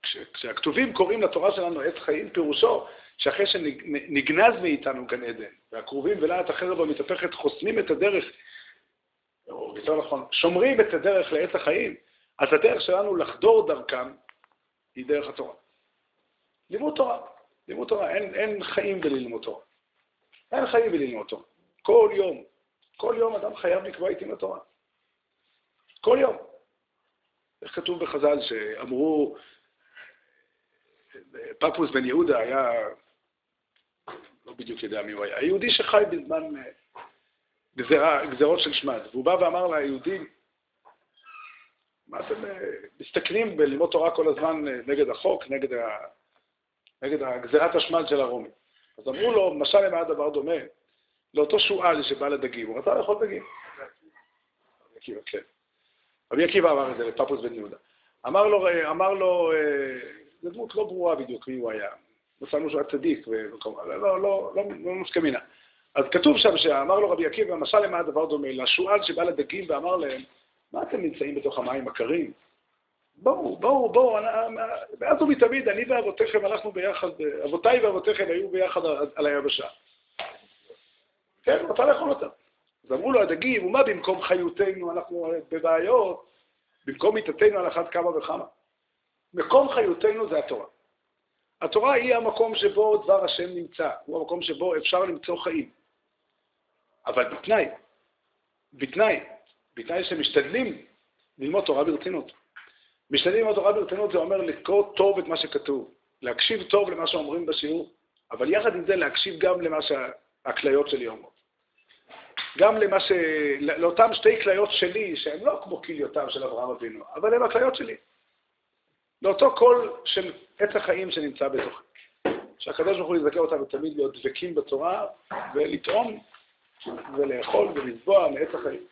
וכשהכתובים קוראים לתורה שלנו עץ חיים, פירושו שאחרי שנגנז מאיתנו גן עדן, והכרובים ולהט החרב המתהפכת חוסמים את הדרך, או יותר נכון, שומרים את הדרך לעץ החיים, אז הדרך שלנו לחדור דרכם היא דרך התורה. לימוד תורה, לימוד תורה, אין, אין חיים בללמוד תורה. אין חיים בללמוד תורה. כל יום, כל יום אדם חייב לקבוע איתי לתורה. כל יום. איך כתוב בחז"ל שאמרו, פפוס בן יהודה היה לא בדיוק יודע מי הוא היה. היהודי שחי בזמן גזרה, גזרות של שמד, והוא בא ואמר ליהודים, מה אתם אה, מסתכנים בללמוד תורה כל הזמן אה, נגד החוק, נגד, ה, נגד גזירת השמד של הרומי? אז אמרו לו, משל למה הדבר דומה? לאותו שועל שבא לדגים, הוא רצה לאכול דגים. עקיבא, כן. רבי עקיבא אמר את זה לפפוס בן יהודה. אמר לו, אה, אמר לו, זו דמות לא ברורה בדיוק מי הוא היה. מצאנו שהוא היה צדיק, לא, לא, לא, לא, מוסכמינה. אז כתוב שם שאמר לו רבי עקיבא, משל למה הדבר דומה? לשועל שבא לדגים ואמר להם, מה אתם נמצאים בתוך המים הקרים? בואו, בואו, בואו, מאז ומתמיד, אני ואבותיכם הלכנו ביחד, אבותיי ואבותיכם היו ביחד על היבשה. כן, רצה לאכול אותם. אז אמרו לו הדגים, ומה במקום חיותנו, אנחנו בבעיות, במקום מיתתנו על אחת כמה וכמה. מקום חיותנו זה התורה. התורה היא המקום שבו דבר השם נמצא, הוא המקום שבו אפשר למצוא חיים. אבל בתנאי, בתנאי, בתנאי שמשתדלים ללמוד תורה ברצינות. משתדלים ללמוד תורה ברצינות זה אומר לקרוא טוב את מה שכתוב, להקשיב טוב למה שאומרים בשיעור, אבל יחד עם זה להקשיב גם למה שהכליות שלי אומרות. גם למה ש... לאותן שתי כליות שלי, שהן לא כמו כליותיו של אברהם אבינו, אבל הן הכליות שלי. לאותו קול של עץ החיים שנמצא בתוכי. שהקדוש ברוך הוא יזכה אותנו תמיד להיות דבקים בתורה ולטעום ולאכול ולטבוע מעץ החיים.